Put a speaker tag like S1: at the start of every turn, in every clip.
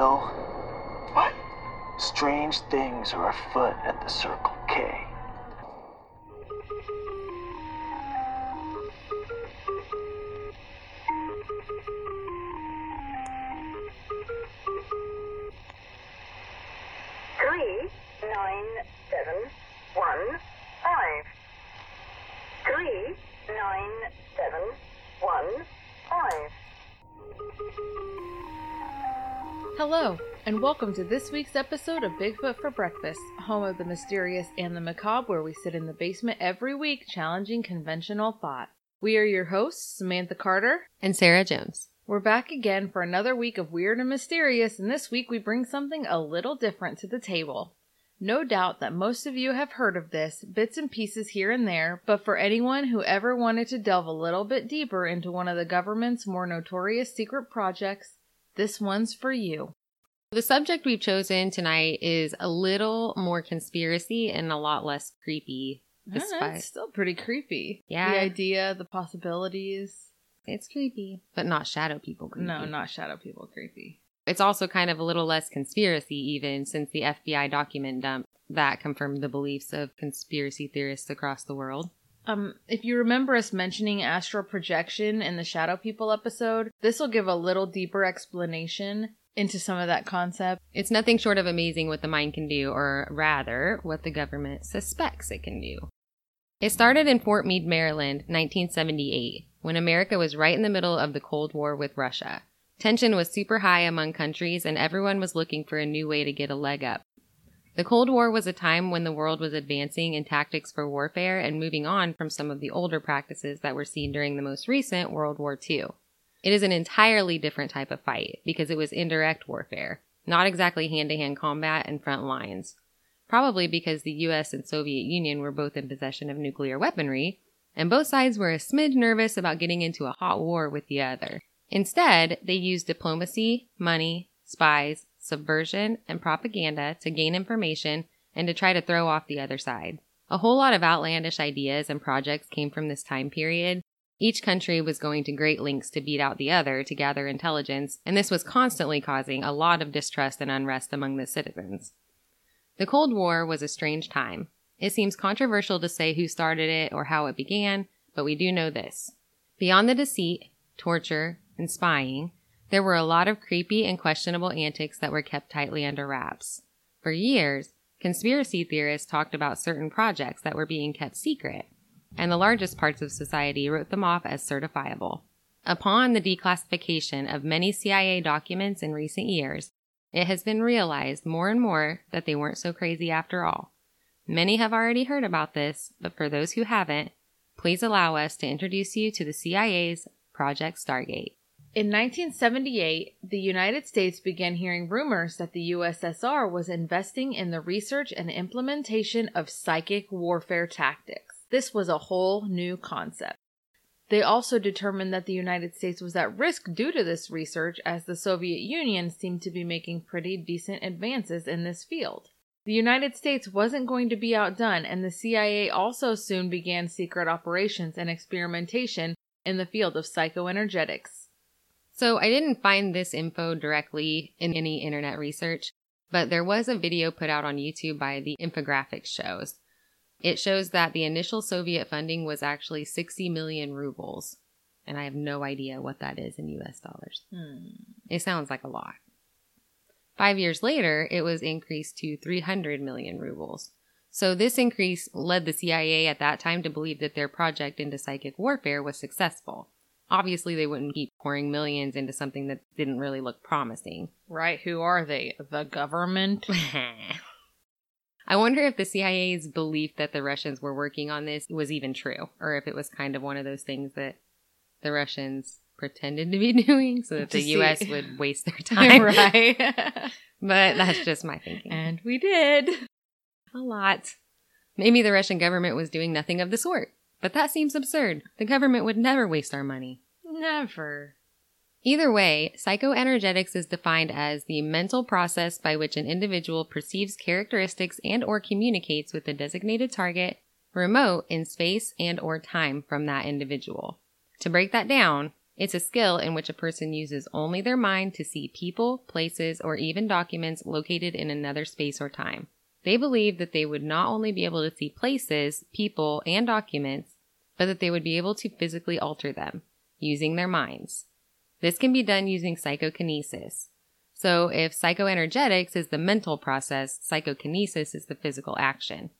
S1: What? Strange things are afoot at the Circle K.
S2: welcome to this week's episode of Bigfoot for Breakfast, home of the mysterious and the macabre, where we sit in the basement every week challenging conventional thought. We are your hosts, Samantha Carter.
S3: and Sarah Jones.
S2: We're back again for another week of weird and mysterious, and this week we bring something a little different to the table. No doubt that most of you have heard of this, bits and pieces here and there, but for anyone who ever wanted to delve a little bit deeper into one of the government's more notorious secret projects, this one's for you.
S3: The subject we've chosen tonight is a little more conspiracy and a lot less creepy. Despite
S2: it's still pretty creepy.
S3: Yeah.
S2: The idea, the possibilities.
S3: it's creepy, but not shadow people creepy.
S2: No, not shadow people creepy.
S3: It's also kind of a little less conspiracy, even since the FBI document dump that confirmed the beliefs of conspiracy theorists across the world.
S2: Um, if you remember us mentioning astral projection in the Shadow People episode, this will give a little deeper explanation into some of that concept.
S3: It's nothing short of amazing what the mind can do, or rather, what the government suspects it can do. It started in Fort Meade, Maryland, 1978, when America was right in the middle of the Cold War with Russia. Tension was super high among countries, and everyone was looking for a new way to get a leg up. The Cold War was a time when the world was advancing in tactics for warfare and moving on from some of the older practices that were seen during the most recent World War II. It is an entirely different type of fight because it was indirect warfare, not exactly hand to hand combat and front lines. Probably because the US and Soviet Union were both in possession of nuclear weaponry, and both sides were a smidge nervous about getting into a hot war with the other. Instead, they used diplomacy, money, spies, subversion, and propaganda to gain information and to try to throw off the other side. A whole lot of outlandish ideas and projects came from this time period, each country was going to great lengths to beat out the other to gather intelligence, and this was constantly causing a lot of distrust and unrest among the citizens. The Cold War was a strange time. It seems controversial to say who started it or how it began, but we do know this. Beyond the deceit, torture, and spying, there were a lot of creepy and questionable antics that were kept tightly under wraps. For years, conspiracy theorists talked about certain projects that were being kept secret, and the largest parts of society wrote them off as certifiable. Upon the declassification of many CIA documents in recent years, it has been realized more and more that they weren't so crazy after all. Many have already heard about this, but for those who haven't, please allow us to introduce you to the CIA's Project Stargate.
S2: In 1978, the United States began hearing rumors that the USSR was investing in the research and implementation of psychic warfare tactics. This was a whole new concept. They also determined that the United States was at risk due to this research, as the Soviet Union seemed to be making pretty decent advances in this field. The United States wasn't going to be outdone, and the CIA also soon began secret operations and experimentation in the field of psychoenergetics.
S3: So I didn't find this info directly in any internet research, but there was a video put out on YouTube by the infographics shows. It shows that the initial Soviet funding was actually 60 million rubles, and I have no idea what that is in US dollars. Hmm. It sounds like a lot. Five years later, it was increased to 300 million rubles. So this increase led the CIA at that time to believe that their project into psychic warfare was successful. Obviously, they wouldn't keep pouring millions into something that didn't really look promising.
S2: Right, who are they? The government?
S3: I wonder if the CIA's belief that the Russians were working on this was even true, or if it was kind of one of those things that the Russians pretended to be doing so that
S2: To
S3: the
S2: see-
S3: US would waste their time.
S2: right.
S3: But that's just my thinking.
S2: and we did.
S3: A lot. Maybe the Russian government was doing nothing of the sort. But that seems absurd. The government would never waste our money.
S2: Never.
S3: Either way, psychoenergetics is defined as the mental process by which an individual perceives characteristics and or communicates with a designated target remote in space and or time from that individual. To break that down, It's a skill in which a person uses only their mind to see people, places, or even documents located in another space or time. They believe that they would not only be able to see places, people, and documents, but that they would be able to physically alter them using their minds. This can be done using psychokinesis. So if psychoenergetics is the mental process, psychokinesis is the physical action.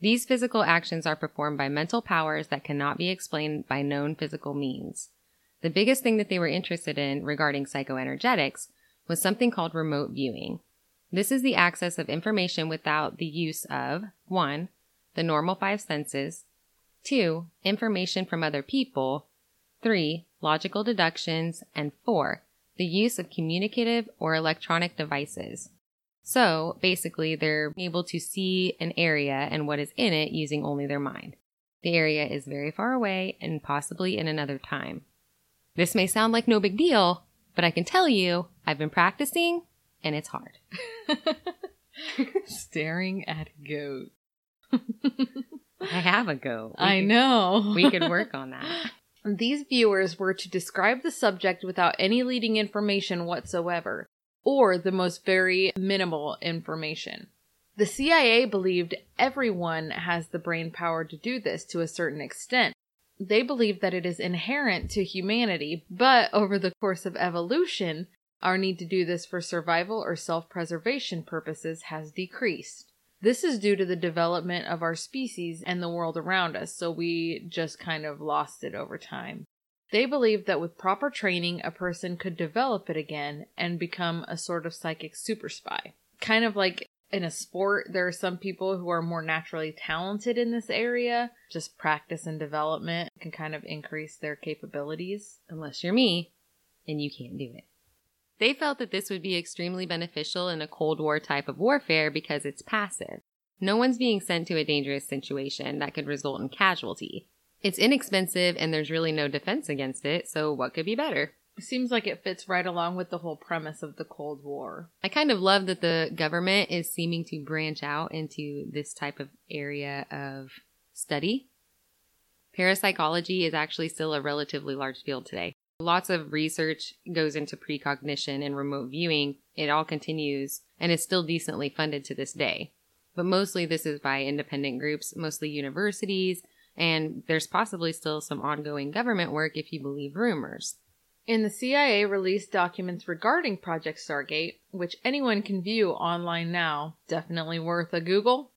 S3: These physical actions are performed by mental powers that cannot be explained by known physical means. The biggest thing that they were interested in regarding psychoenergetics was something called remote viewing. This is the access of information without the use of 1. the normal five senses, 2. information from other people, 3. logical deductions, and 4. the use of communicative or electronic devices. So basically, they're able to see an area and what is in it using only their mind. The area is very far away and possibly in another time. This may sound like no big deal, but I can tell you, I've been practicing and it's hard.
S2: Staring at a goat.
S3: I have a goat. We
S2: I
S3: could-
S2: know.
S3: We could work on that.
S2: These viewers were to describe the subject without any leading information whatsoever, or the most very minimal information. The CIA believed everyone has the brain power to do this to a certain extent. They believe that it is inherent to humanity, but over the course of evolution, our need to do this for survival or self preservation purposes has decreased. This is due to the development of our species and the world around us, so we just kind of lost it over time. They believe that with proper training, a person could develop it again and become a sort of psychic super spy. Kind of like in a sport, there are some people who are more naturally talented in this area. Just practice and development can kind of increase their capabilities.
S3: Unless you're me and you can't do it. They felt that this would be extremely beneficial in a Cold War type of warfare because it's passive. No one's being sent to a dangerous situation that could result in casualty. It's inexpensive and there's really no defense against it, so what could be better?
S2: It seems like it fits right along with the whole premise of the Cold War.
S3: I kind of love that the government is seeming to branch out into this type of area of study. Parapsychology is actually still a relatively large field today. Lots of research goes into precognition and remote viewing. It all continues and is still decently funded to this day. But mostly this is by independent groups, mostly universities, and there's possibly still some ongoing government work if you believe rumors.
S2: In the CIA released documents regarding Project Stargate, which anyone can view online now, definitely worth a Google.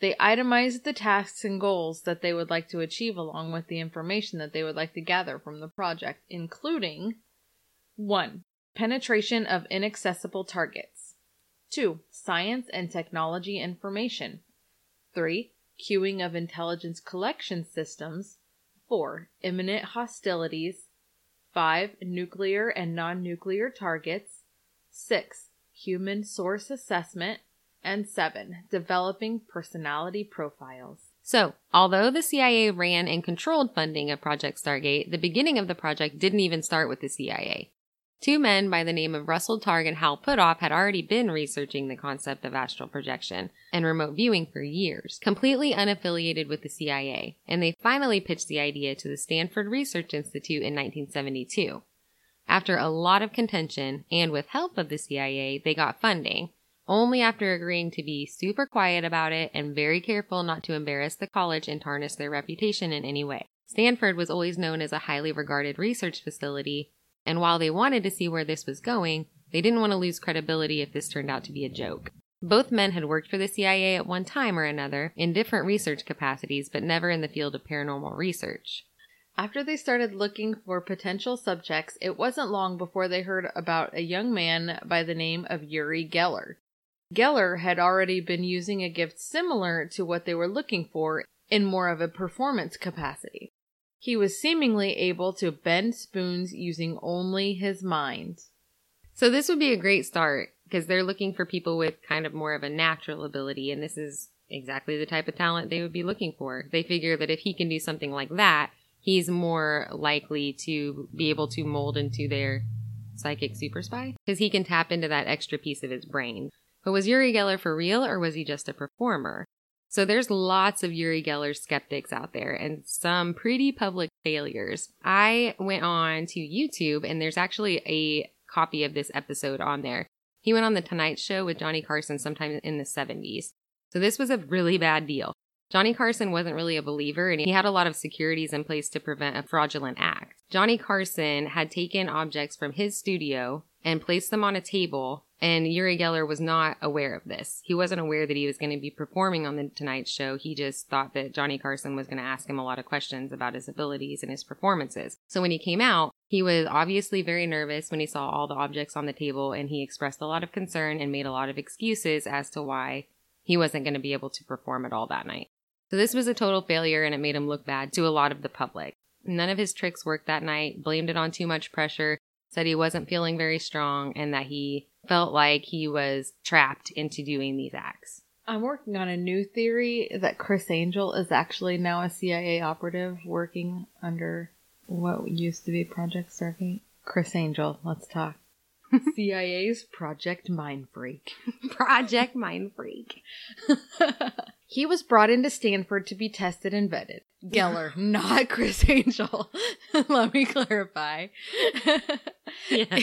S2: They itemized the tasks and goals that they would like to achieve along with the information that they would like to gather from the project, including 1. Penetration of inaccessible targets. 2. Science and technology information. 3. Queuing of intelligence collection systems. 4. Imminent hostilities. 5. Nuclear and non nuclear targets. 6. Human source assessment. And 7. Developing personality profiles.
S3: So, although the CIA ran and controlled funding of Project Stargate, the beginning of the project didn't even start with the CIA. Two men by the name of Russell Targ and Hal Puthoff had already been researching the concept of astral projection and remote viewing for years, completely unaffiliated with the CIA, and they finally pitched the idea to the Stanford Research Institute in 1972. After a lot of contention, and with help of the CIA, they got funding, only after agreeing to be super quiet about it and very careful not to embarrass the college and tarnish their reputation in any way. Stanford was always known as a highly regarded research facility, and while they wanted to see where this was going, they didn't want to lose credibility if this turned out to be a joke. Both men had worked for the CIA at one time or another in different research capacities, but never in the field of paranormal research.
S2: After they started looking for potential subjects, it wasn't long before they heard about a young man by the name of Uri Geller. Geller had already been using a gift similar to what they were looking for in more of a performance capacity. He was seemingly able to bend spoons using only his mind.
S3: So this would be a great start because they're looking for people with kind of more of a natural ability, and this is exactly the type of talent they would be looking for. They figure that if he can do something like that, he's more likely to be able to mold into their psychic super spy because he can tap into that extra piece of his brain. But was Uri Geller for real or was he just a performer? So there's lots of Uri Geller skeptics out there and some pretty public failures. I went on to YouTube and there's actually a copy of this episode on there. He went on the Tonight Show with Johnny Carson sometime in the 70s. So this was a really bad deal. Johnny Carson wasn't really a believer and he had a lot of securities in place to prevent a fraudulent act. Johnny Carson had taken objects from his studio and placed them on a table and Uri Geller was not aware of this. He wasn't aware that he was going to be performing on the Tonight Show. He just thought that Johnny Carson was going to ask him a lot of questions about his abilities and his performances. So when he came out, he was obviously very nervous when he saw all the objects on the table and he expressed a lot of concern and made a lot of excuses as to why he wasn't going to be able to perform at all that night. So this was a total failure and it made him look bad to a lot of the public. None of his tricks worked that night, blamed it on too much pressure, said he wasn't feeling very strong and that he felt like he was trapped into doing these acts.
S2: I'm working on a new theory that Criss Angel is actually now a CIA operative working under what used to be Project Stargate. Criss Angel, let's talk. CIA's Project Mind Freak.
S3: Project Mind Freak.
S2: he was brought into Stanford to be tested and vetted. Geller, not Criss Angel. Let me clarify.
S3: yeah.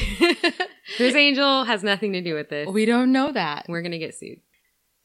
S3: Criss Angel has nothing to do with this.
S2: We don't know that.
S3: We're going to get sued.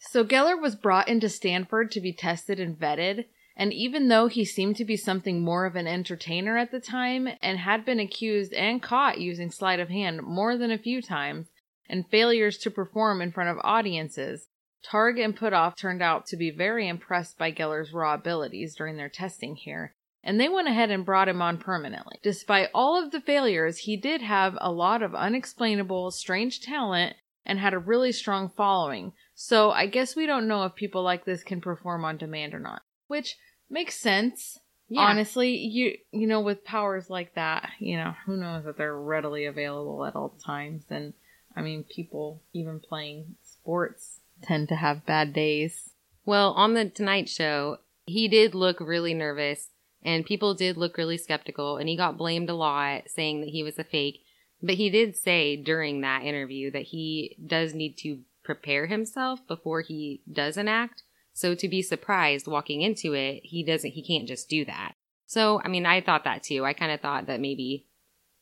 S2: So Geller was brought into Stanford to be tested and vetted. And even though he seemed to be something more of an entertainer at the time and had been accused and caught using sleight of hand more than a few times and failures to perform in front of audiences, Targ and Puthoff turned out to be very impressed by Geller's raw abilities during their testing here, and they went ahead and brought him on permanently. Despite all of the failures, he did have a lot of unexplainable, strange talent and had a really strong following. So I guess we don't know if people like this can perform on demand or not. Which makes sense. Yeah. Honestly, you you know, with powers like that, you know, who knows that they're readily available at all times. And I mean, people even playing sports tend to have bad days.
S3: Well, on the Tonight Show, he did look really nervous, and people did look really skeptical, and he got blamed a lot, saying that he was a fake. But he did say during that interview that he does need to prepare himself before he does an act. So to be surprised walking into it, he doesn't, he can't just do that. So, I mean, I thought that too. I kind of thought that maybe,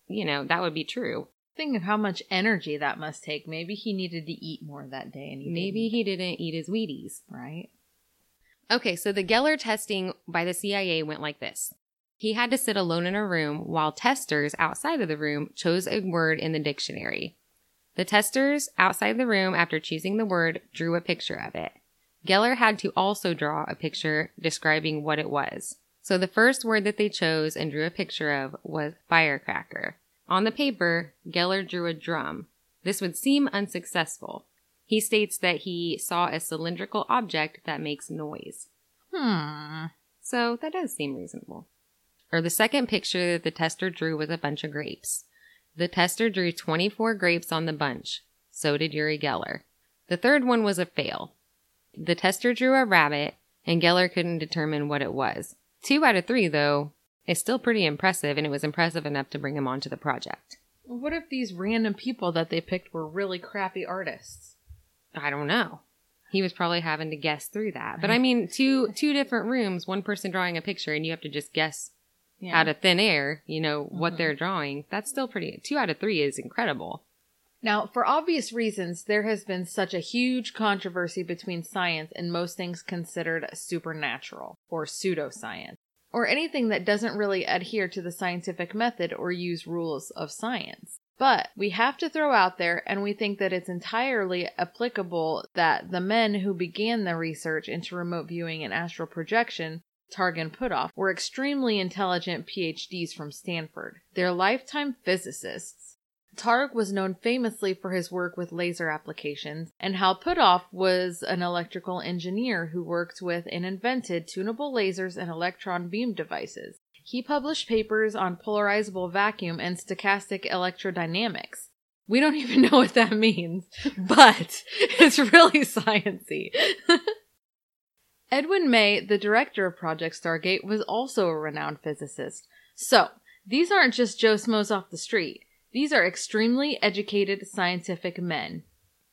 S3: you know, that would be true.
S2: Think of how much energy that must take. Maybe he needed to eat more that day and he
S3: maybe
S2: didn't.
S3: he didn't eat his Wheaties.
S2: Right.
S3: Okay, so the Geller testing by the CIA went like this. He had to sit alone in a room while testers outside of the room chose a word in the dictionary. The testers outside the room, after choosing the word, drew a picture of it. Geller had to also draw a picture describing what it was. So the first word that they chose and drew a picture of was firecracker. On the paper, Geller drew a drum. This would seem unsuccessful. He states that he saw a cylindrical object that makes noise.
S2: Hmm.
S3: So that does seem reasonable. Or the second picture that the tester drew was a bunch of grapes. The tester drew 24 grapes on the bunch. So did Uri Geller. The third one was a fail. The tester drew a rabbit, and Geller couldn't determine what it was. Two out of three, though, is still pretty impressive, and it was impressive enough to bring him onto the project.
S2: What if these random people that they picked were really crappy artists?
S3: I don't know. He was probably having to guess through that. But I mean, two two different rooms, one person drawing a picture, and you have to just guess
S2: Yeah.
S3: out of thin air, you know, what
S2: Mhm.
S3: they're drawing. That's still pretty. Two out of three is incredible.
S2: Now, for obvious reasons, there has been such a huge controversy between science and most things considered supernatural or pseudoscience, or anything that doesn't really adhere to the scientific method or use rules of science. But we have to throw out there, and we think that it's entirely applicable that the men who began the research into remote viewing and astral projection Targ and Puthoff were extremely intelligent PhDs from Stanford. They're lifetime physicists. Targ was known famously for his work with laser applications, and Hal Puthoff was an electrical engineer who worked with and invented tunable lasers and electron beam devices. He published papers on polarizable vacuum and stochastic electrodynamics. We don't even know what that means, but it's really sciency. Edwin May, the director of Project Stargate, was also a renowned physicist. So, these aren't just Joe Schmoes off the street. These are extremely educated scientific men.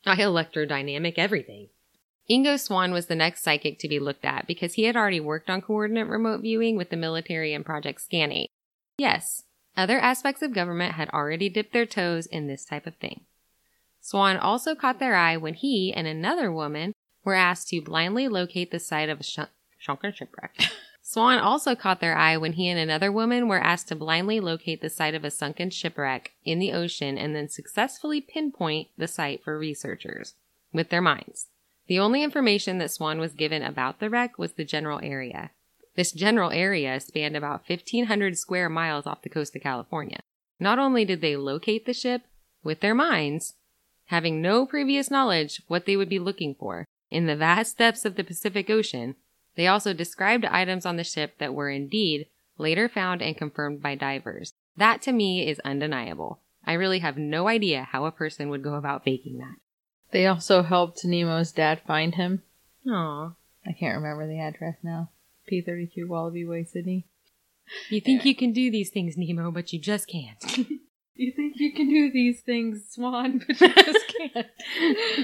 S3: I electrodynamic everything. Ingo Swann was the next psychic to be looked at because he had already worked on coordinate remote viewing with the military and Project Scanate. Yes, other aspects of government had already dipped their toes in this type of thing. Swann also caught their eye when he and another woman were asked to blindly locate the site of a sh- shipwreck. Swann also caught their eye when he and another woman were asked to blindly locate the site of a sunken shipwreck in the ocean and then successfully pinpoint the site for researchers with their minds. The only information that Swann was given about the wreck was the general area. This general area spanned about 1,500 square miles off the coast of California. Not only did they locate the ship with their minds, having no previous knowledge what they would be looking for in the vast depths of the Pacific Ocean, they also described items on the ship that were indeed later found and confirmed by divers. That to me is undeniable. I really have no idea how a person would go about faking that.
S2: They also helped Nemo's dad find him.
S3: Aw.
S2: I can't remember the address now. P32 Wallaby Way, Sydney.
S3: You think you can do these things, Nemo, but you just can't.
S2: You think you can do these things, Swann, but you just can't.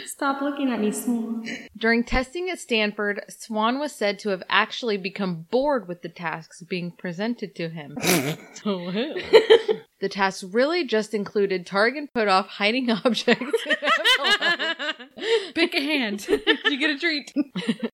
S3: Stop looking at me, Swann.
S2: During testing at Stanford, Swann was said to have actually become bored with the tasks being presented to him. Oh, the tasks really just included Targ and Puthoff hiding objects. Pick a hand. you get a treat.
S3: I'm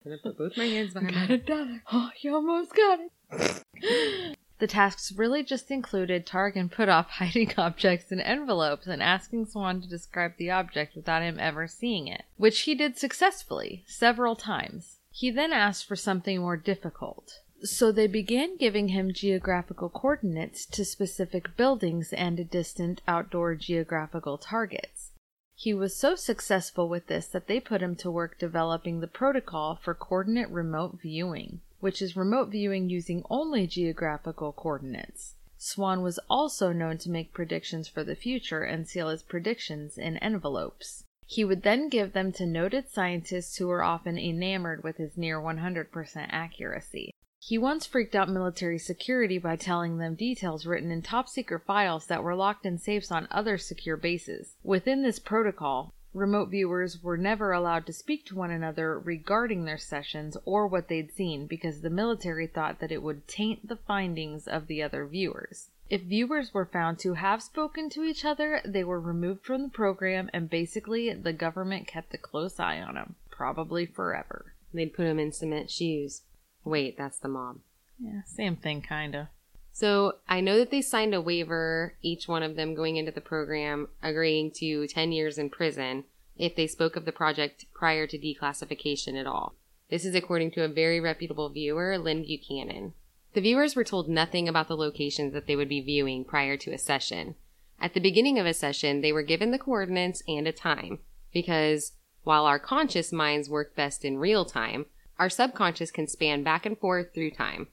S3: gonna put both my hands behind my
S2: Got a dollar. Oh, you almost got it. The tasks really just included Targ and Puthoff hiding objects in envelopes and asking Swann to describe the object without him ever seeing it, which he did successfully several times. He then asked for something more difficult. So they began giving him geographical coordinates to specific buildings and distant outdoor geographical targets. He was so successful with this that they put him to work developing the protocol for coordinate remote viewing, which is remote viewing using only geographical coordinates. Swann was also known to make predictions for the future and seal his predictions in envelopes. He would then give them to noted scientists who were often enamored with his near 100% accuracy. He once freaked out military security by telling them details written in top secret files that were locked in safes on other secure bases. Within this protocol, remote viewers were never allowed to speak to one another regarding their sessions or what they'd seen because the military thought that it would taint the findings of the other viewers. If viewers were found to have spoken to each other, they were removed from the program and basically the government kept a close eye on them, probably forever.
S3: They'd put them in cement shoes. Wait, that's the mob.
S2: Yeah, same thing, kinda.
S3: So I know that they signed a waiver, each one of them going into the program, agreeing to 10 years in prison if they spoke of the project prior to declassification at all. This is according to a very reputable viewer, Lyn Buchanan. The viewers were told nothing about the locations that they would be viewing prior to a session. At the beginning of a session, they were given the coordinates and a time, because while our conscious minds work best in real time, our subconscious can span back and forth through time.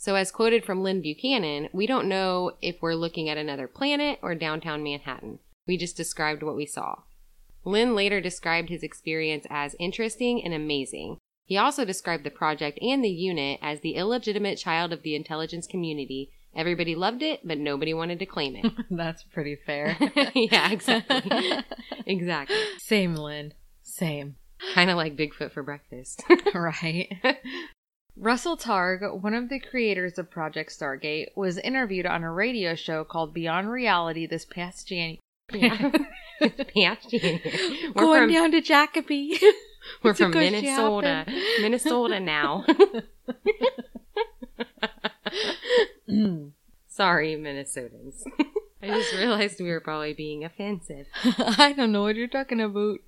S3: So, as quoted from Lyn Buchanan, we don't know if we're looking at another planet or downtown Manhattan. We just described what we saw. Lyn later described his experience as interesting and amazing. He also described the project and the unit as the illegitimate child of the intelligence community. Everybody loved it, but nobody wanted to claim it.
S2: That's pretty fair.
S3: yeah, exactly. exactly.
S2: Same, Lyn. Same.
S3: Kind of like Bigfoot for breakfast.
S2: right. Russell Targ, one of the creators of Project Stargate, was interviewed on a radio show called Beyond Reality this past January.
S3: Yeah. Past January. We're
S2: Going
S3: from,
S2: down to Jacoby.
S3: we're from Minnesota.
S2: shopping.
S3: Minnesota now. Sorry, Minnesotans. I just realized we were probably being offensive.
S2: I don't know what you're talking about.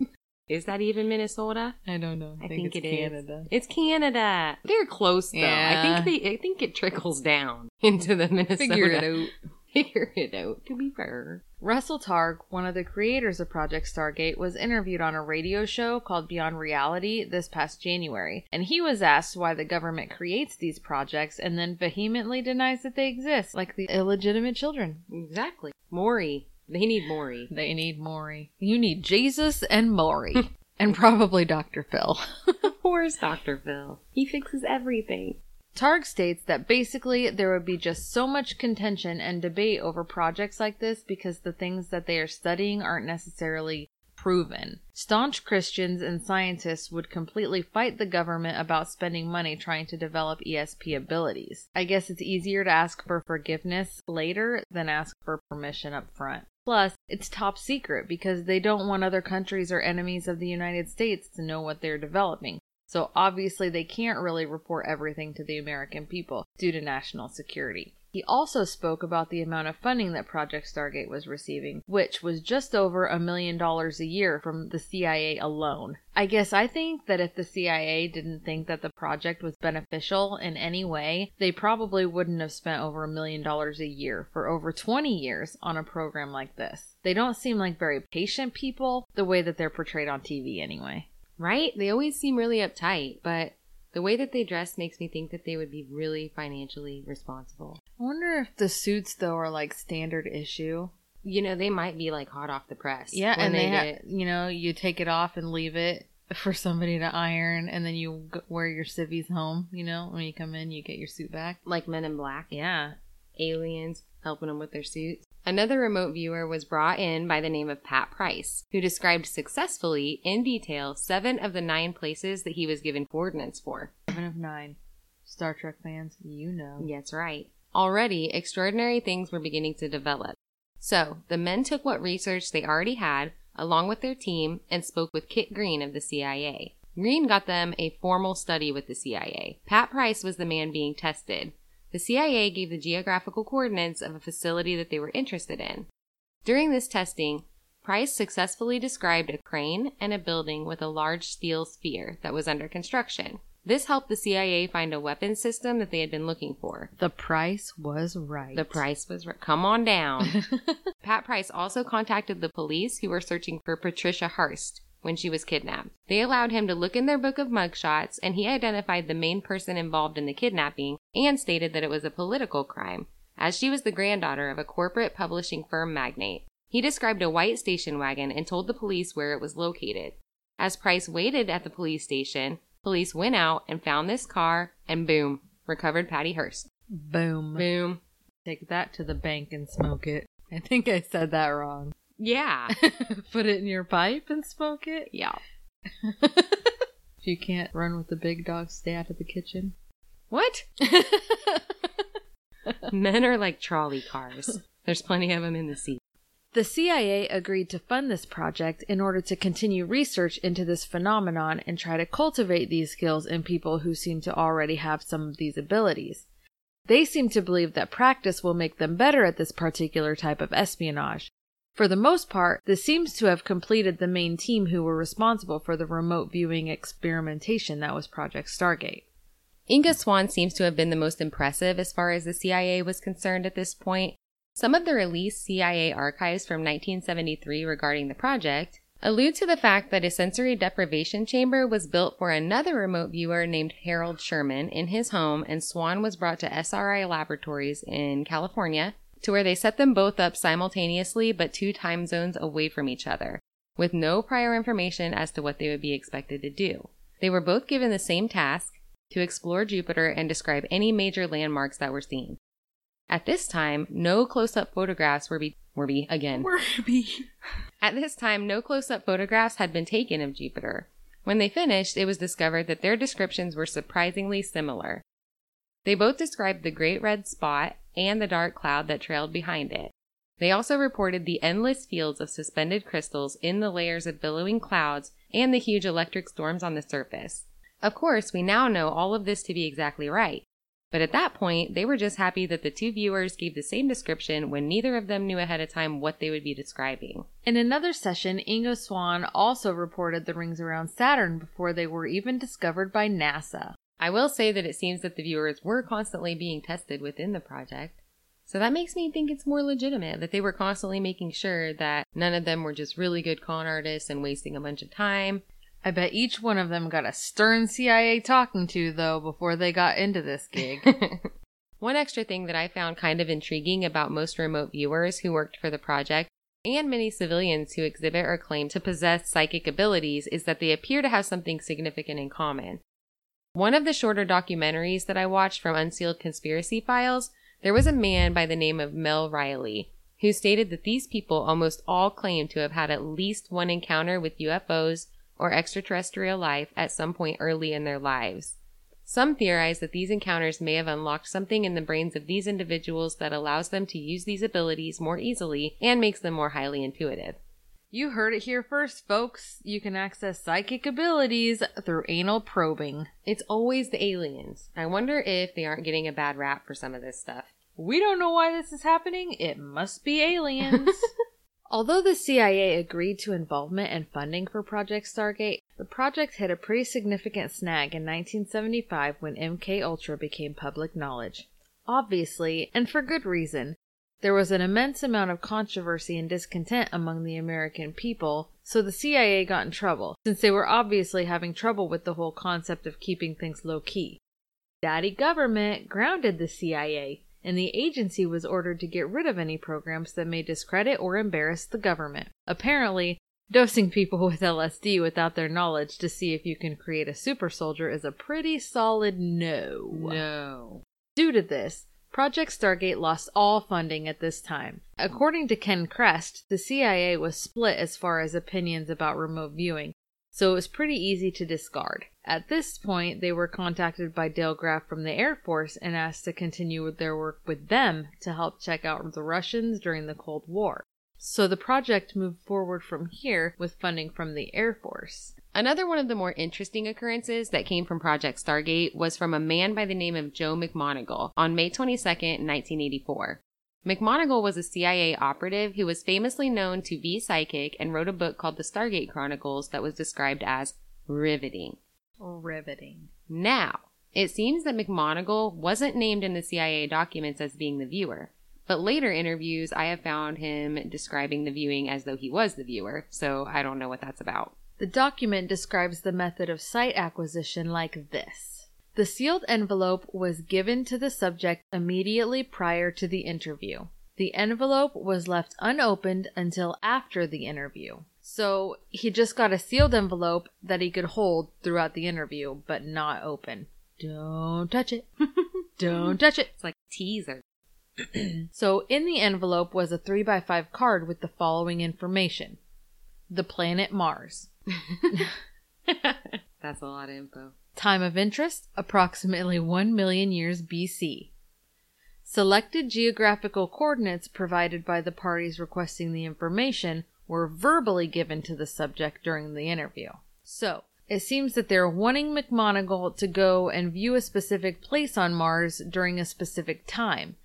S3: Is that even Minnesota?
S2: I don't know.
S3: I think,
S2: it's
S3: it is.
S2: Canada.
S3: It's Canada. They're close though.
S2: Yeah.
S3: I think they. I think it trickles down into the Minnesota.
S2: Figure it out.
S3: Figure it out. To be fair.
S2: Russell Targ, one of the creators of Project Stargate, was interviewed on a radio show called Beyond Reality this past January, and he was asked why the government creates these projects and then vehemently denies that they exist, like the illegitimate children.
S3: Exactly. Maury. They need Maury.
S2: They need Maury. You need Jesus and Maury. and probably Dr. Phil.
S3: Where's Dr. Phil? He fixes everything.
S2: Targ states that basically there would be just so much contention and debate over projects like this because the things that they are studying aren't necessarily proven. Staunch Christians and scientists would completely fight the government about spending money trying to develop ESP abilities. I guess it's easier to ask for forgiveness later than ask for permission up front. Plus, it's top secret because they don't want other countries or enemies of the United States to know what they're developing. So obviously they can't really report everything to the American people due to national security. He also spoke about the amount of funding that Project Stargate was receiving, which was just over a million dollars a year from the CIA alone. I guess I think that if the CIA didn't think that the project was beneficial in any way, they probably wouldn't have spent over a million dollars a year for over 20 years on a program like this. They don't seem like very patient people, the way that they're portrayed on TV anyway.
S3: Right? They always seem really uptight, but the way that they dress makes me think that they would be really financially responsible.
S2: I wonder if the suits though are like standard issue.
S3: You know, they might be like hot off the press.
S2: Yeah,
S3: when
S2: and they,
S3: get-
S2: ha- you know, you take it off and leave it for somebody to iron, and then you wear your civvies home. You know, when you come in, you get your suit back.
S3: like Men in Black,
S2: Yeah,
S3: aliens helping them with their suits. Another remote viewer was brought in by the name of Pat Price, who described successfully in detail seven of the nine places that he was given coordinates for.
S2: seven of nine. Star Trek fans, you know.
S3: That's right. Already, extraordinary things were beginning to develop. So, the men took what research they already had, along with their team, and spoke with Kit Green of the CIA. Green got them a formal study with the CIA. Pat Price was the man being tested. The CIA gave the geographical coordinates of a facility that they were interested in. During this testing, Price successfully described a crane and a building with a large steel sphere that was under construction. This helped the CIA find a weapons system that they had been looking for.
S2: The price was right.
S3: The price was right. Come on down. Pat Price also contacted the police who were searching for Patricia Hearst when she was kidnapped. They allowed him to look in their book of mugshots and he identified the main person involved in the kidnapping and stated that it was a political crime, as she was the granddaughter of a corporate publishing firm magnate. He described a white station wagon and told the police where it was located. As Price waited at the police station, police went out and found this car and boom, recovered Patty Hearst.
S2: Boom.
S3: Boom.
S2: Take that to the bank and smoke it. I think I said that wrong.
S3: Yeah.
S2: Put it in your pipe and smoke it.
S3: yeah.
S2: If you can't run with the big dog, stay out of the kitchen.
S3: What? Men are like trolley cars. There's plenty of them in the sea.
S2: The CIA agreed to fund this project in order to continue research into this phenomenon and try to cultivate these skills in people who seem to already have some of these abilities. They seem to believe that practice will make them better at this particular type of espionage. For the most part, this seems to have completed the main team who were responsible for the remote viewing experimentation that was Project Stargate.
S3: Ingo Swann seems to have been the most impressive as far as the CIA was concerned at this point. Some of the released CIA archives from 1973 regarding the project allude to the fact that a sensory deprivation chamber was built for another remote viewer named Harold Sherman in his home, and Swann was brought to SRI Laboratories in California, to where they set them both up simultaneously but two time zones away from each other, with no prior information as to what they would be expected to do. They were both given the same task to explore Jupiter and describe any major landmarks that were seen. At this time, no close-up photographs were be were be again. Were be. At this time, no close-up photographs had been taken of Jupiter. When they finished, it was discovered that their descriptions were surprisingly similar. They both described the great red spot and the dark cloud that trailed behind it. They also reported the endless fields of suspended crystals in the layers of billowing clouds and the huge electric storms on the surface. Of course, we now know all of this to be exactly right. But at that point, they were just happy that the two viewers gave the same description when neither of them knew ahead of time what they would be describing.
S2: In another session, Ingo Swann also reported the rings around Saturn before they were even discovered by NASA.
S3: I will say that it seems that the viewers were constantly being tested within the project. So that makes me think it's more legitimate that they were constantly making sure that none of them were just really good con artists and wasting a bunch of time.
S2: I bet each one of them got a stern CIA talking to, though, before they got into this gig.
S3: One extra thing that I found kind of intriguing about most remote viewers who worked for the project and many civilians who exhibit or claim to possess psychic abilities is that they appear to have something significant in common. One of the shorter documentaries that I watched from Unsealed Conspiracy Files, there was a man by the name of Mel Riley who stated that these people almost all claim to have had at least one encounter with UFOs or extraterrestrial life at some point early in their lives. Some theorize that these encounters may have unlocked something in the brains of these individuals that allows them to use these abilities more easily and makes them more highly intuitive.
S2: You heard it here first, folks. You can access psychic abilities through anal probing.
S3: It's always the aliens. I wonder if they aren't getting a bad rap for some of this stuff.
S2: We don't know why this is happening. It must be aliens. Although the CIA agreed to involvement and funding for Project Stargate, the project hit a pretty significant snag in 1975 when MK Ultra became public knowledge. Obviously, and for good reason, there was an immense amount of controversy and discontent among the American people, so the CIA got in trouble, since they were obviously having trouble with the whole concept of keeping things low key. Daddy government grounded the CIA, and the agency was ordered to get rid of any programs that may discredit or embarrass the government. Apparently, dosing people with LSD without their knowledge to see if you can create a super soldier is a pretty solid no.
S3: No.
S2: Due to this, Project Stargate lost all funding at this time. According to Ken Kress, the CIA was split as far as opinions about remote viewing, so it was pretty easy to discard. At this point, they were contacted by Dale Graff from the Air Force and asked to continue with their work with them to help check out the Russians during the Cold War. So the project moved forward from here with funding from the Air Force.
S3: Another one of the more interesting occurrences that came from Project Stargate was from a man by the name of Joe McMoneagle on May 22, 1984. McMoneagle was a CIA operative who was famously known to be psychic and wrote a book called The Stargate Chronicles that was described as riveting.
S2: Riveting.
S3: Now, it seems that McMoneagle wasn't named in the CIA documents as being the viewer, but later interviews I have found him describing the viewing as though he was the viewer, so I don't know what that's about.
S2: The document describes the method of site acquisition like this. The sealed envelope was given to the subject immediately prior to the interview. The envelope was left unopened until after the interview. So he just got a sealed envelope that he could hold throughout the interview, but not open. Don't touch it. Don't touch it.
S3: It's like a teaser.
S2: So in the envelope was a 3x5 card with the following information The planet Mars.
S3: That's a lot of info.
S2: Time of interest, approximately 1 million years BC. Selected geographical coordinates provided by the parties requesting the information were verbally given to the subject during the interview. So, it seems that they're wanting McMoneagle to go and view a specific place on Mars during a specific time,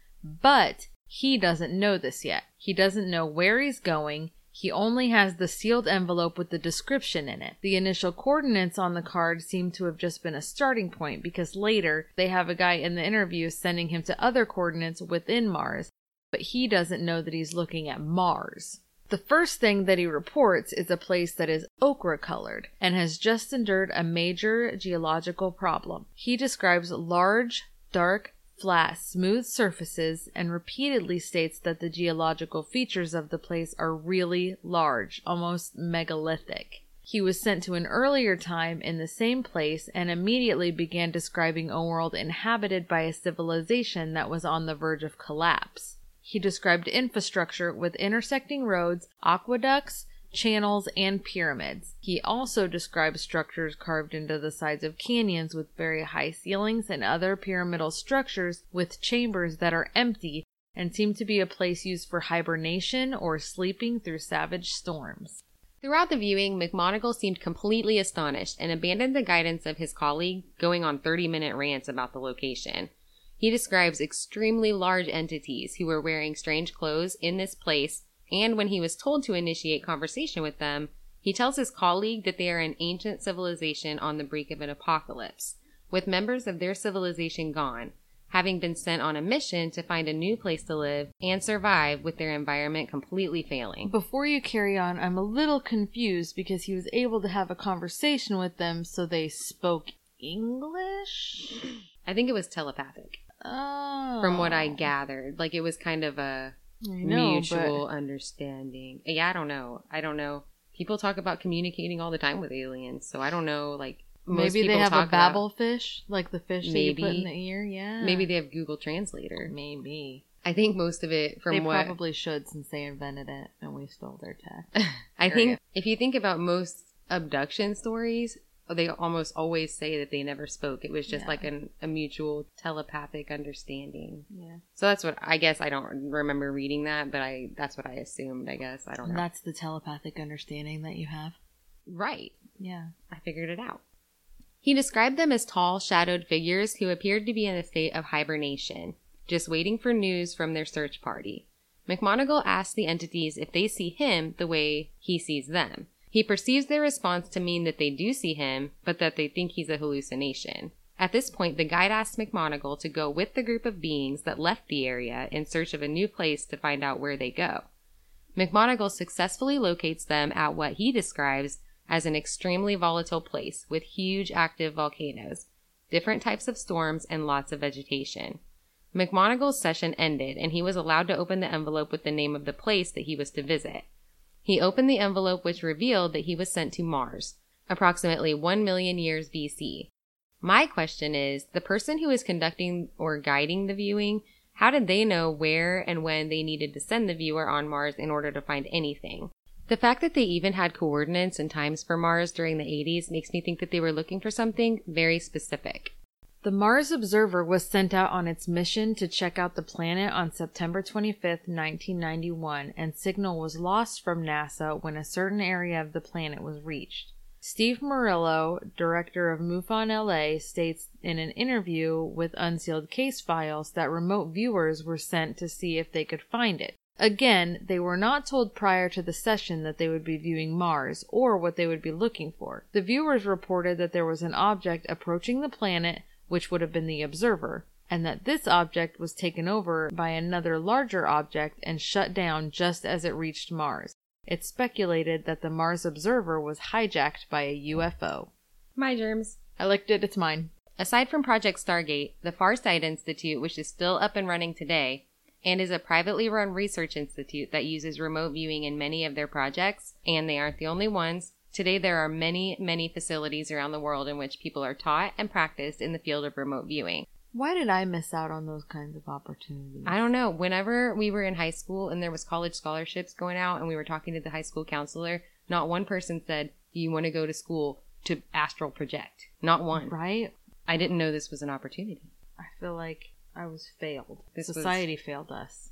S2: but he doesn't know this yet. He doesn't know where he's going. He only has the sealed envelope with the description in it. The initial coordinates on the card seem to have just been a starting point because later they have a guy in the interview sending him to other coordinates within Mars, but he doesn't know that he's looking at Mars. The first thing that he reports is a place that is ochre colored and has just endured a major geological problem. He describes large, dark, flat, smooth surfaces and repeatedly states that the geological features of the place are really large, almost megalithic. He was sent to an earlier time in the same place and immediately began describing a world inhabited by a civilization that was on the verge of collapse. He described infrastructure with intersecting roads, aqueducts, channels, and pyramids. He also describes structures carved into the sides of canyons with very high ceilings and other pyramidal structures with chambers that are empty and seem to be a place used for hibernation or sleeping through savage storms.
S3: Throughout the viewing, McMoneagle seemed completely astonished and abandoned the guidance of his colleague, going on 30 minute rants about the location. He describes extremely large entities who were wearing strange clothes in this place, and when he was told to initiate conversation with them, he tells his colleague that they are an ancient civilization on the brink of an apocalypse, with members of their civilization gone, having been sent on a mission to find a new place to live and survive with their environment completely failing.
S2: Before you carry on, I'm a little confused because he was able to have a conversation with them so they spoke English?
S3: I think it was telepathic,
S2: Oh.
S3: from what I oh. gathered. Like it was kind of a
S2: know,
S3: mutual understanding. Yeah, I don't know. I don't know. People talk about communicating all the time with aliens, so I don't know. Like
S2: maybe they have a
S3: talk about-
S2: Babel fish, like the fish that you put
S3: Maybe.
S2: in the ear. Yeah.
S3: Maybe they have Google Translator.
S2: Maybe.
S3: I think most of it from
S2: they
S3: what
S2: probably should since they invented it and we stole their tech.
S3: I think if you think about most abduction stories, Oh, they almost always say that they never spoke. It was just
S2: Yeah.
S3: like an, a mutual telepathic understanding.
S2: yeah.
S3: So that's what I guess I don't remember reading that, but I that's what I assumed. I guess I don't know.
S2: that's the telepathic understanding that you have.
S3: right.
S2: Yeah.
S3: I figured it out. He described them as tall, shadowed figures who appeared to be in a state of hibernation, just waiting for news from their search party. McMoneagle asked the entities if they see him the way he sees them. He perceives their response to mean that they do see him, but that they think he's a hallucination. At this point, the guide asks McMoneagle to go with the group of beings that left the area in search of a new place to find out where they go. McMoneagle successfully locates them at what he describes as an extremely volatile place with huge active volcanoes, different types of storms, and lots of vegetation. McMoneagle's session ended, and he was allowed to open the envelope with the name of the place that he was to visit. He opened the envelope, which revealed that he was sent to Mars, approximately 1 million years BC. My question is the person who is conducting or guiding the viewing, how did they know where and when they needed to send the viewer on Mars in order to find anything? The fact that they even had coordinates and times for Mars during the 80s makes me think that they were looking for something very specific.
S2: The Mars Observer was sent out on its mission to check out the planet on September 25, 1991, and signal was lost from NASA when a certain area of the planet was reached. Steve Murillo, director of MUFON LA, states in an interview with Unsealed Case Files that remote viewers were sent to see if they could find it. Again, they were not told prior to the session that they would be viewing Mars or what they would be looking for. The viewers reported that there was an object approaching the planet, which would have been the observer, and that this object was taken over by another larger object and shut down just as it reached Mars. It's speculated that the Mars observer was hijacked by a UFO.
S3: My germs.
S2: I liked it, it's mine.
S3: Aside from Project Stargate, the Farsight Institute, which is still up and running today, and is a privately run research institute that uses remote viewing in many of their projects, and they aren't the only ones. Today, there are many, many facilities around the world in which people are taught and practiced in the field of remote viewing.
S2: Why did I miss out on those kinds of opportunities?
S3: I don't know. Whenever we were in high school and there was college scholarships going out and we were talking to the high school counselor, not one person said, "Do you want to go to school to astral project?" Not one.
S2: Right?
S3: I didn't know this was an opportunity.
S2: I feel like I was failed.
S3: This was-
S2: Society failed us.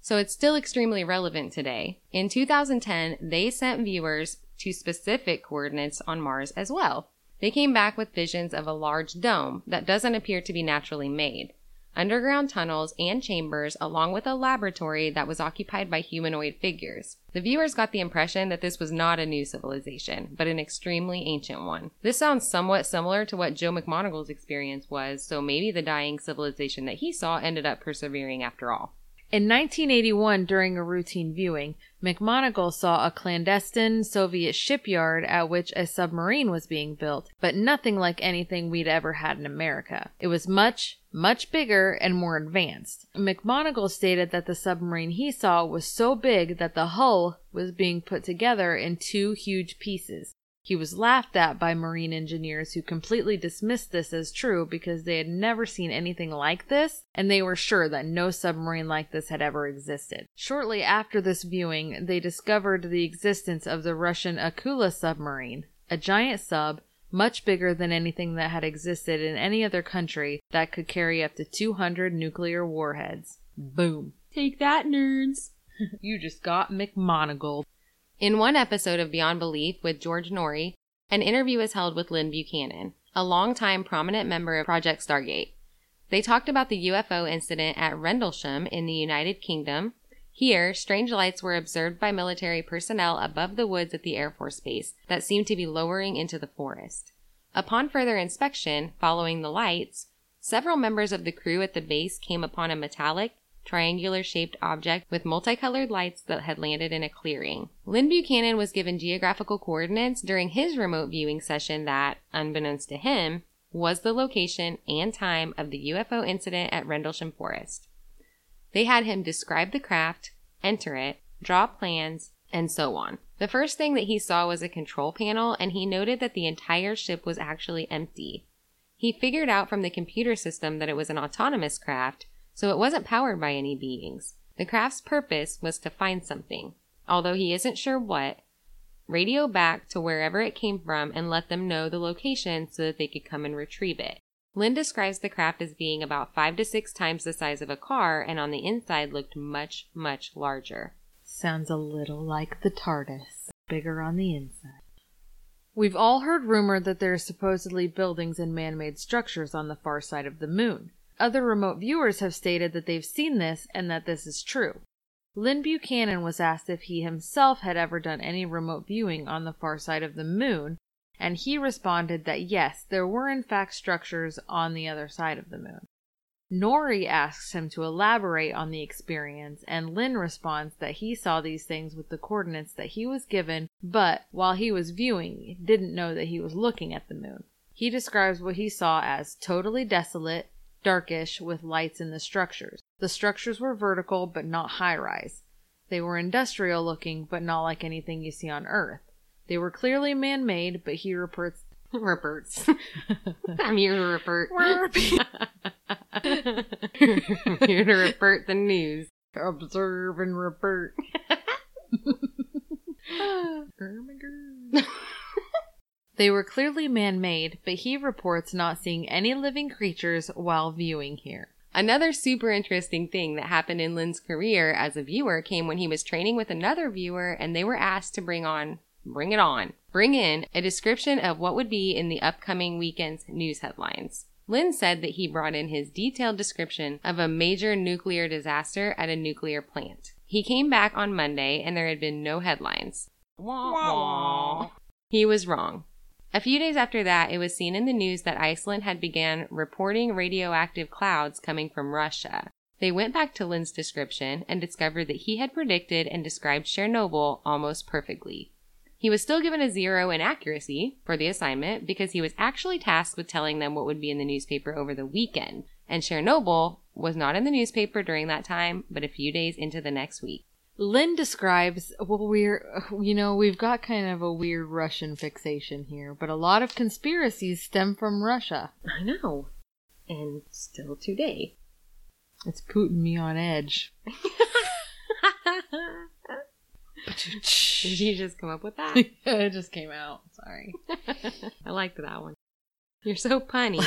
S3: So it's still extremely relevant today. In 2010, they sent viewers to specific coordinates on Mars as well. They came back with visions of a large dome that doesn't appear to be naturally made, underground tunnels and chambers, along with a laboratory that was occupied by humanoid figures. The viewers got the impression that this was not a new civilization, but an extremely ancient one. This sounds somewhat similar to what Joe McMoneagle's experience was, so maybe the dying civilization that he saw ended up persevering after all.
S2: In 1981, during a routine viewing, McMoneagle saw a clandestine Soviet shipyard at which a submarine was being built, but nothing like anything we'd ever had in America. It was much, much bigger and more advanced. McMoneagle stated that the submarine he saw was so big that the hull was being put together in two huge pieces. He was laughed at by marine engineers who completely dismissed this as true because they had never seen anything like this and they were sure that no submarine like this had ever existed. Shortly after this viewing, they discovered the existence of the Russian Akula submarine, a giant sub much bigger than anything that had existed in any other country that could carry up to 200 nuclear warheads. Boom.
S3: Take that, nerds!
S2: You just got McMoneagle.
S3: In one episode of Beyond Belief with George Noory, an interview was held with Lyn Buchanan, a longtime prominent member of Project Stargate. They talked about the UFO incident at Rendlesham in the United Kingdom. Here, strange lights were observed by military personnel above the woods at the Air Force Base that seemed to be lowering into the forest. Upon further inspection, following the lights, several members of the crew at the base came upon a metallic, triangular shaped object with multicolored lights that had landed in a clearing. Lyn Buchanan was given geographical coordinates during his remote viewing session that, unbeknownst to him, was the location and time of the UFO incident at Rendlesham Forest. They had him describe the craft, enter it, draw plans, and so on. The first thing that he saw was a control panel, and he noted that the entire ship was actually empty. He figured out from the computer system that it was an autonomous craft, so it wasn't powered by any beings. The craft's purpose was to find something, although he isn't sure what, radio back to wherever it came from and let them know the location so that they could come and retrieve it. Lyn describes the craft as being about five to six times the size of a car and on the inside looked much, much larger.
S2: Sounds a little like the TARDIS, bigger on the inside. We've all heard rumor that there are supposedly buildings and man made structures on the far side of the moon. Other remote viewers have stated that they've seen this and that this is true. Lyn Buchanan was asked if he himself had ever done any remote viewing on the far side of the moon, and he responded that yes, there were in fact structures on the other side of the moon. Noory asks him to elaborate on the experience, and Lyn responds that he saw these things with the coordinates that he was given, but while he was viewing, didn't know that he was looking at the moon. He describes what he saw as totally desolate, darkish, with lights in the structures. The structures were vertical but not high rise. They were industrial looking but not like anything you see on Earth. They were clearly man made, but he reports
S3: Reports. I'm here to report. here to report the news.
S2: observe and report. They were clearly man made, but he reports not seeing any living creatures while viewing here.
S3: Another super interesting thing that happened in Lyn's career as a viewer came when he was training with another viewer and they were asked to bring on, bring it on, bring in a description of what would be in the upcoming weekend's news headlines. Lyn said that he brought in his detailed description of a major nuclear disaster at a nuclear plant. He came back on Monday and there had been no headlines. Wah, wah. He was wrong. A few days after that, it was seen in the news that Iceland had began reporting radioactive clouds coming from Russia. They went back to Lyn's description and discovered that he had predicted and described Chernobyl almost perfectly. He was still given a zero in accuracy for the assignment because he was actually tasked with telling them what would be in the newspaper over the weekend, and Chernobyl was not in the newspaper during that time, but a few days into the next week.
S2: Lyn describes, well, we're, you know, we've got kind of a weird Russian fixation here, but a lot of conspiracies stem from Russia.
S3: I know. And still today.
S2: It's putting me on edge.
S3: Did you just come up with that?
S2: it just came out. Sorry.
S3: I liked that one. You're so punny.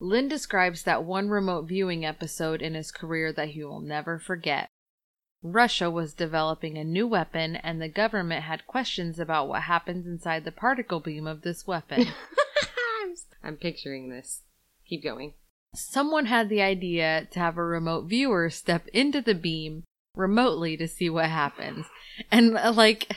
S2: Lyn describes that one remote viewing episode in his career that he will never forget. Russia was developing a new weapon, and the government had questions about what happens inside the particle beam of this weapon.
S3: I'm picturing this. Keep going.
S2: Someone had the idea to have a remote viewer step into the beam remotely to see what happens. And uh, like,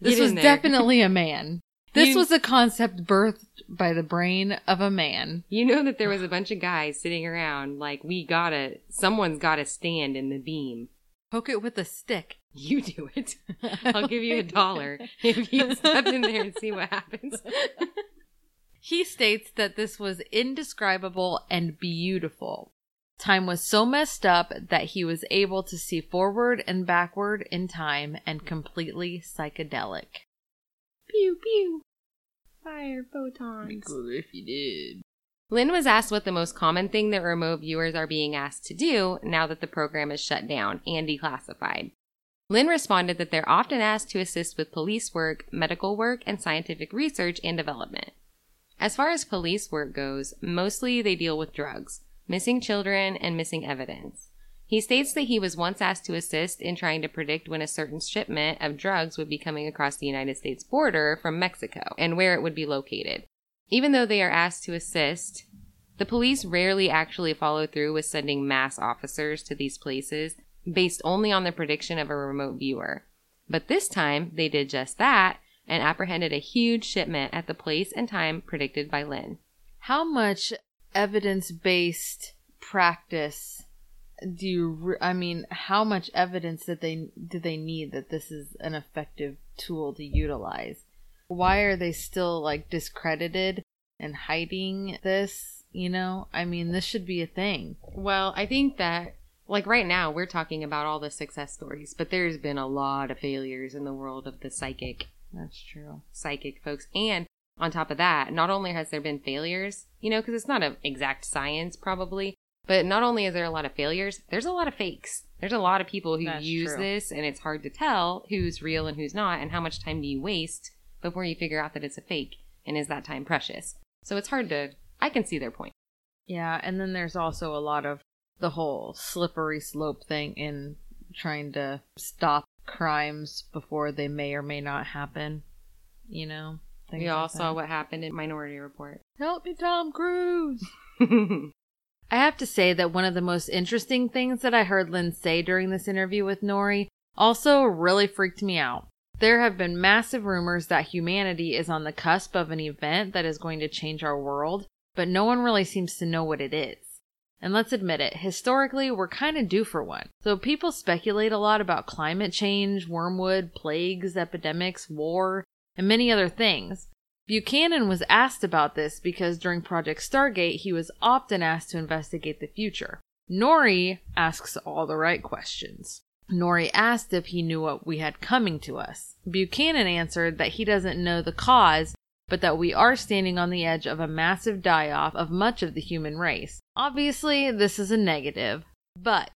S2: this was
S3: there.
S2: definitely a man. This
S3: You-
S2: was a concept birthed by the brain of a man.
S3: You know that there was a bunch of guys sitting around like, we gotta, someone's gotta stand in the beam.
S2: Poke it with a stick.
S3: You do it. I'll give you a dollar if you step in there and see what happens.
S2: He states that this was indescribable and beautiful. Time was so messed up that he was able to see forward and backward in time and completely psychedelic.
S3: Pew pew. Fire photons.
S2: if you did.
S3: Lyn was asked what the most common thing that remote viewers are being asked to do now that the program is shut down and declassified. Lyn responded that they're often asked to assist with police work, medical work, and scientific research and development. As far as police work goes, mostly they deal with drugs, missing children, and missing evidence. He states that he was once asked to assist in trying to predict when a certain shipment of drugs would be coming across the United States border from Mexico and where it would be located. Even though they are asked to assist, the police rarely actually follow through with sending mass officers to these places based only on the prediction of a remote viewer. But this time, they did just that and apprehended a huge shipment at the place and time predicted by Lyn.
S2: How much evidence based practice do you re- I mean how much evidence that they do they need that this is an effective tool to utilize? Why are they still like discredited and hiding this, you know? I mean, this should be a thing.
S3: Well, I think that, like right now, we're talking about all the success stories, but there's been a lot of failures in the world of the psychic,
S2: That's true.
S3: psychic folks. And on top of that, not only has there been failures, you know, because it's not an exact science probably, But not only is there a lot of failures, there's a lot of fakes. There's a lot of people who
S2: That's
S3: use
S2: true.
S3: this, and it's hard to tell who's real and who's not, and how much time do you waste before you figure out that it's a fake, and is that time precious? So it's hard to. I can see their point.
S2: Yeah, and then there's also a lot of the whole slippery slope thing in trying to stop crimes before they may or may not happen. You know?
S3: we all
S2: like
S3: saw what happened in Minority Report.
S2: Help me, Tom Cruise! I have to say that one of the most interesting things that I heard Lyn say during this interview with Noory also really freaked me out. There have been massive rumors that humanity is on the cusp of an event that is going to change our world, but no one really seems to know what it is. And let's admit it, historically, we're kind of due for one. So people speculate a lot about climate change, wormwood, plagues, epidemics, war, and many other things. Buchanan was asked about this because during Project Stargate, he was often asked to investigate the future. Noory asks all the right questions. Noory asked if he knew what we had coming to us. Buchanan answered that he doesn't know the cause, but that we are standing on the edge of a massive die off of much of the human race. Obviously, this is a negative, but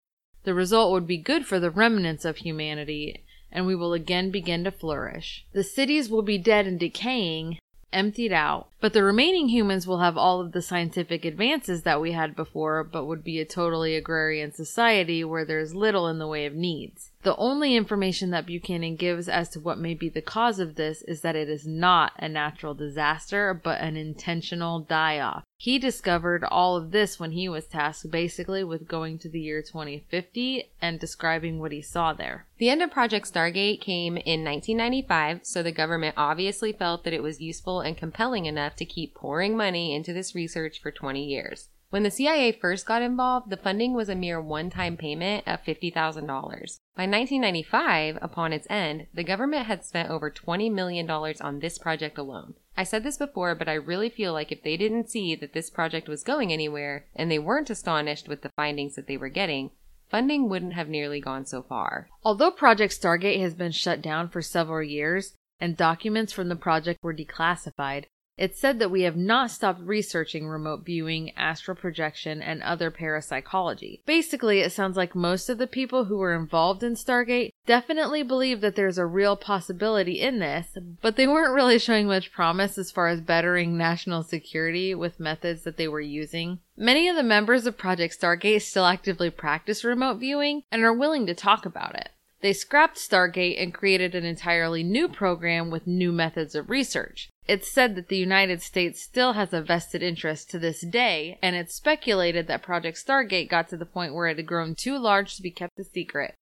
S2: the result would be good for the remnants of humanity, and we will again begin to flourish. The cities will be dead and decaying, emptied out, but the remaining humans will have all of the scientific advances that we had before, but would be a totally agrarian society where there's little in the way of needs. The only information that Buchanan gives as to what may be the cause of this is that it is not a natural disaster, but an intentional die off. He discovered all of this when he was tasked basically with going to the year 2050 and describing what he saw there.
S3: The end of Project Stargate came in 1995, so the government obviously felt that it was useful and compelling enough to keep pouring money into this research for 20 years. When the CIA first got involved, the funding was a mere one time payment of $50,000. By 1995, upon its end, the government had spent over $20 million on this project alone. I said this before, but I really feel like if they didn't see that this project was going anywhere and they weren't astonished with the findings that they were getting, funding wouldn't have nearly gone so far.
S2: Although Project Stargate has been shut down for several years and documents from the project were declassified, it's said that we have not stopped researching remote viewing, astral projection, and other parapsychology. Basically, it sounds like most of the people who were involved in Stargate definitely believe that there's a real possibility in this, but they weren't really showing much promise as far as bettering national security with methods that they were using. Many of the members of Project Stargate still actively practice remote viewing and are willing to talk about it. They scrapped Stargate and created an entirely new program with new methods of research. It's said that the United States still has a vested interest to this day, and it's speculated that Project Stargate got to the point where it had grown too large to be kept a secret.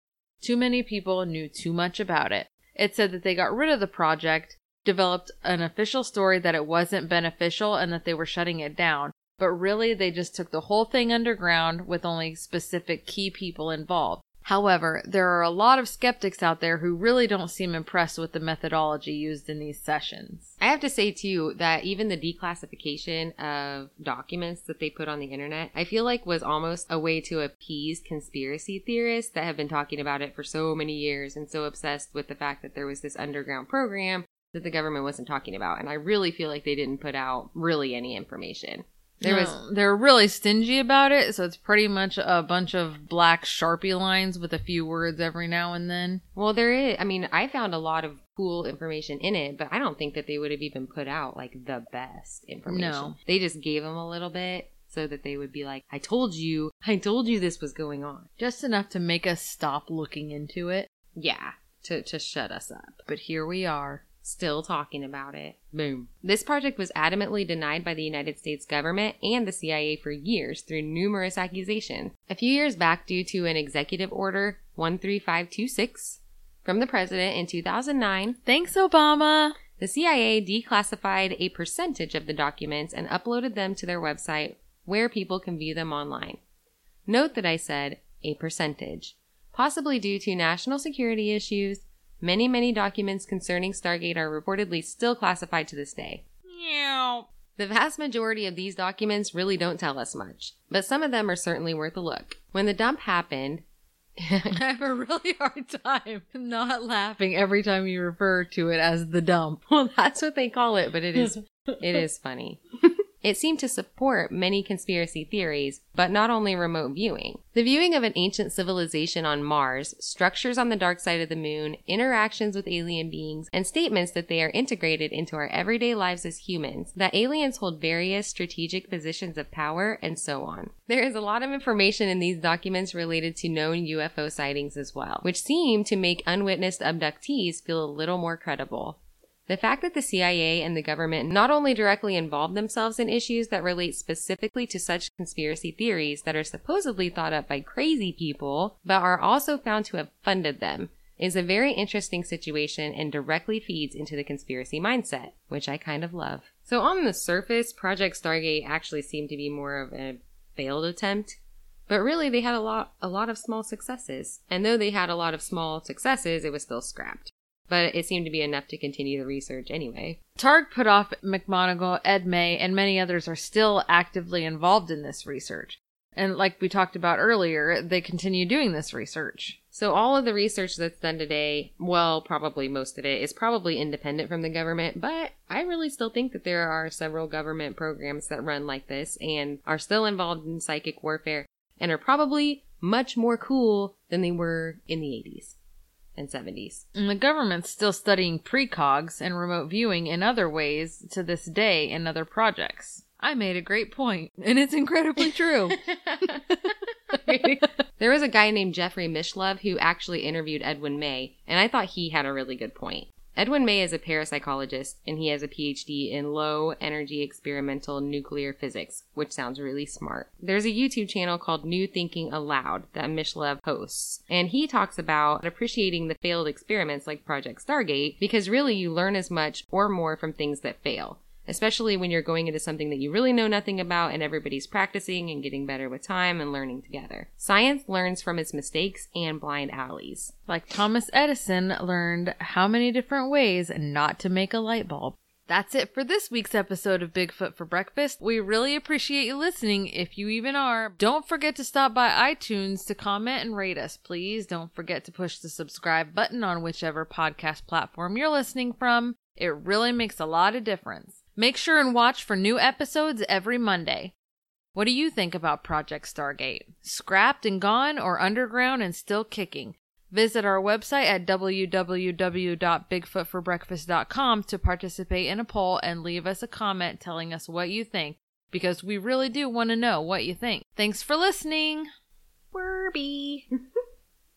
S2: Too many people knew too much about it. It said that they got rid of the project, developed an official story that it wasn't beneficial and that they were shutting it down, but really they just took the whole thing underground with only specific key people involved. However, there are a lot of skeptics out there who really don't seem impressed with the methodology used in these sessions.
S3: I have to say too that even the declassification of documents that they put on the internet, I feel like was almost a way to appease conspiracy theorists that have been talking about it for so many years and so obsessed with the fact that there was this underground program that the government wasn't talking about. And I really feel like they didn't put out really any information. There was
S2: they're really stingy about it, so it's pretty much a bunch of black sharpie lines with a few words every now and then.
S3: Well, there is. I mean, I found a lot of cool information in it, but I don't think that they would have even put out like the best information.
S2: No.
S3: They just gave them a little bit so that they would be like, I told you, I told you this was going on.
S2: Just enough to make us stop looking into it.
S3: Yeah, to, to shut us up.
S2: But here we are.
S3: Still talking about it. Boom. This project was adamantly denied by the United States government and the CIA for years through numerous accusations. A few years back, due to an executive order 13526 from the president in 2009,
S2: Thanks, Obama.
S3: the CIA declassified a percentage of the documents and uploaded them to their website where people can view them online. Note that I said a percentage, possibly due to national security issues. Many, many documents concerning Stargate are reportedly still classified to this day.
S2: Meow.
S3: The vast majority of these documents really don't tell us much, but some of them are certainly worth a look. When the dump happened,
S2: I have a really hard time not laughing every time you refer to it as the dump.
S3: well, that's what they call it, but it is it is funny. It seemed to support many conspiracy theories, but not only remote viewing. The viewing of an ancient civilization on Mars, structures on the dark side of the moon, interactions with alien beings, and statements that they are integrated into our everyday lives as humans, that aliens hold various strategic positions of power, and so on. There is a lot of information in these documents related to known UFO sightings as well, which seem to make unwitnessed abductees feel a little more credible. The fact that the CIA and the government not only directly involve themselves in issues that relate specifically to such conspiracy theories that are supposedly thought up by crazy people, but are also found to have funded them, is a very interesting situation and directly feeds into the conspiracy mindset, which I kind of love. So on the surface, Project Stargate actually seemed to be more of a failed attempt. But really they had a lot a lot of small successes. And though they had a lot of small successes, it was still scrapped but it seemed to be enough to continue the research anyway.
S2: Targ Puthoff McMoneagle, Ed May, and many others are still actively involved in this research. And like we talked about earlier, they continue doing this research.
S3: So all of the research that's done today, well, probably most of it, is probably independent from the government, but I really still think that there are several government programs that run like this and are still involved in psychic warfare and are probably much more cool than they were in the 80s and 70s.
S2: And the government's still studying precogs and remote viewing in other ways to this day in other projects. I made a great point, and it's incredibly true.
S3: there was a guy named Jeffrey Mishlove who actually interviewed Edwin May, and I thought he had a really good point. Edwin May is a parapsychologist and he has a PhD in low energy experimental nuclear physics, which sounds really smart. There's a YouTube channel called New Thinking Allowed that Mishlove hosts, and he talks about appreciating the failed experiments like Project Stargate because really you learn as much or more from things that fail especially when you're going into something that you really know nothing about and everybody's practicing and getting better with time and learning together. Science learns from its mistakes and blind alleys.
S2: Like Thomas Edison learned how many different ways not to make a light bulb. That's it for this week's episode of Bigfoot for Breakfast. We really appreciate you listening, if you even are. Don't forget to stop by iTunes to comment and rate us, please. Don't forget to push the subscribe button on whichever podcast platform you're listening from. It really makes a lot of difference. Make sure and watch for new episodes every Monday. What do you think about Project Stargate? Scrapped and gone or underground and still kicking? Visit our website at www.bigfootforbreakfast.com to participate in a poll and leave us a comment telling us what you think because we really do want to know what you think. Thanks for listening.
S3: Werby.